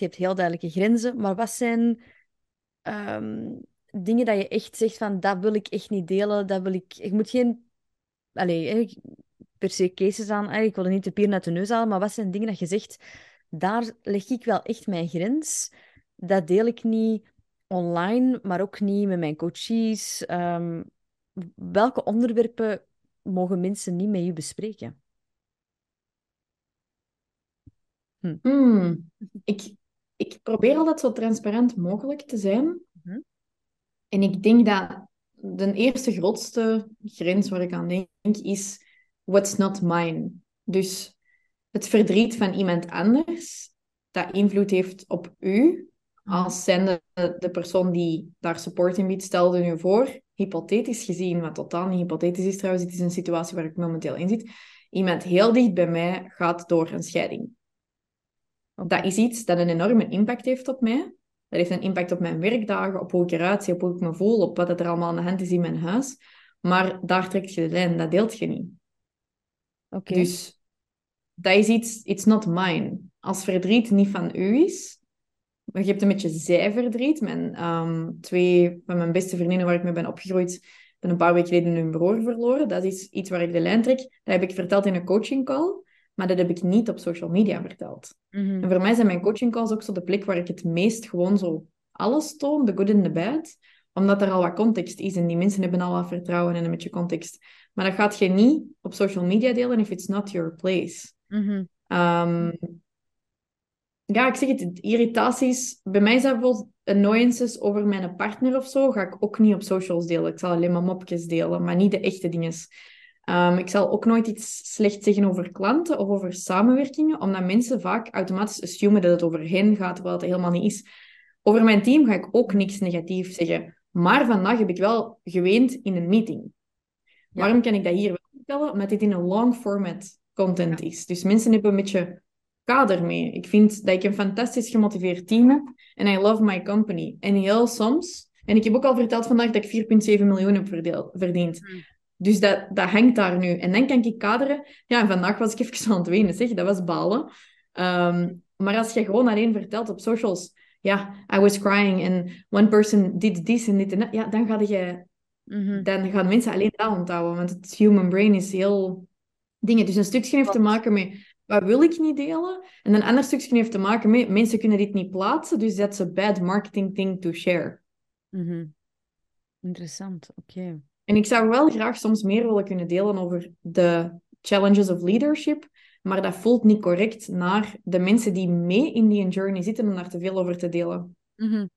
je hebt heel duidelijke grenzen, maar wat zijn ehm, dingen dat je echt zegt van, dat wil ik echt niet delen, dat wil ik... Ik moet geen... Allee, per se cases aan, ik wil er niet de pier naar de neus halen, maar wat zijn dingen dat je zegt, daar leg ik wel echt mijn grens. Dat deel ik niet online, maar ook niet met mijn coaches. Ehm, welke onderwerpen mogen mensen niet met je bespreken? Hm. Hmm. Ik, ik probeer altijd zo transparant mogelijk te zijn. Mhm. En ik denk dat de eerste grootste grens waar ik aan denk is what's not mine. Dus het verdriet van iemand anders dat invloed heeft op u als zijnde de persoon die daar support in biedt, stelde nu voor, hypothetisch gezien, wat totaal niet hypothetisch is trouwens, het is een situatie waar ik momenteel in zit, iemand heel dicht bij mij gaat door een scheiding. Dat is iets dat een enorme impact heeft op mij. Dat heeft een impact op mijn werkdagen, op hoe ik eruit zie, op hoe ik me voel, op wat er allemaal aan de hand is in mijn huis. Maar daar trekt je de lijn, dat deelt je niet. Dus dat is iets, it's not mine. Als verdriet niet van u is, je hebt een beetje zijverdriet. Mijn, um, twee van mijn beste vriendinnen waar ik mee ben opgegroeid, ben een paar weken geleden hun broer verloren. Dat is iets waar ik de lijn trek. Dat heb ik verteld in een coaching call, maar dat heb ik niet op social media verteld. Mhm. En voor mij zijn mijn coaching calls ook zo de plek waar ik het meest gewoon zo alles toon, de good en de bad omdat er al wat context is en die mensen hebben al wat vertrouwen en een beetje context. Maar dat gaat je niet op social media delen if it's not your place. Mhm. Ehm, ja, ik zeg het, irritaties. Bij mij zijn bijvoorbeeld annoyances over mijn partner of zo, ga ik ook niet op socials delen. Ik zal alleen maar mopjes delen, maar niet de echte dingen. Um, ik zal ook nooit iets slecht zeggen over klanten of over samenwerkingen, omdat mensen vaak automatisch assumen dat het over hen gaat, terwijl het helemaal niet is. Over mijn team ga ik ook niks negatiefs zeggen. Maar vandaag heb ik wel geweend in een meeting. Waarom kan ik dat hier wel vertellen? Omdat dit in een long format content is. Dus mensen hebben een beetje kader mee. Ik vind dat ik een fantastisch gemotiveerd team heb. En I love my company. En heel soms... En ik heb ook al verteld vandaag dat ik 4,7 miljoen heb verdiend. Dus dat, dat hangt daar nu. En dan kan ik kaderen. Ja, en vandaag was ik even aan het wenen, zeg. Dat was balen. Ehm, maar als je gewoon alleen vertelt op socials... Ja, I was crying and one person did this en dit en dat. Ja, dan, ga je, mhm. dan gaan mensen alleen dat onthouden. Want het human brain is heel... Dingen. Dus een stukje heeft te maken met wat wil ik niet delen? En een ander stukje heeft te maken met mensen kunnen dit niet plaatsen, dus that's a bad marketing thing to share. Mhm. Interessant, oké. En ik zou wel graag soms meer willen kunnen delen over de challenges of leadership, maar dat voelt niet correct naar de mensen die mee in die journey zitten om daar te veel over te delen. Mm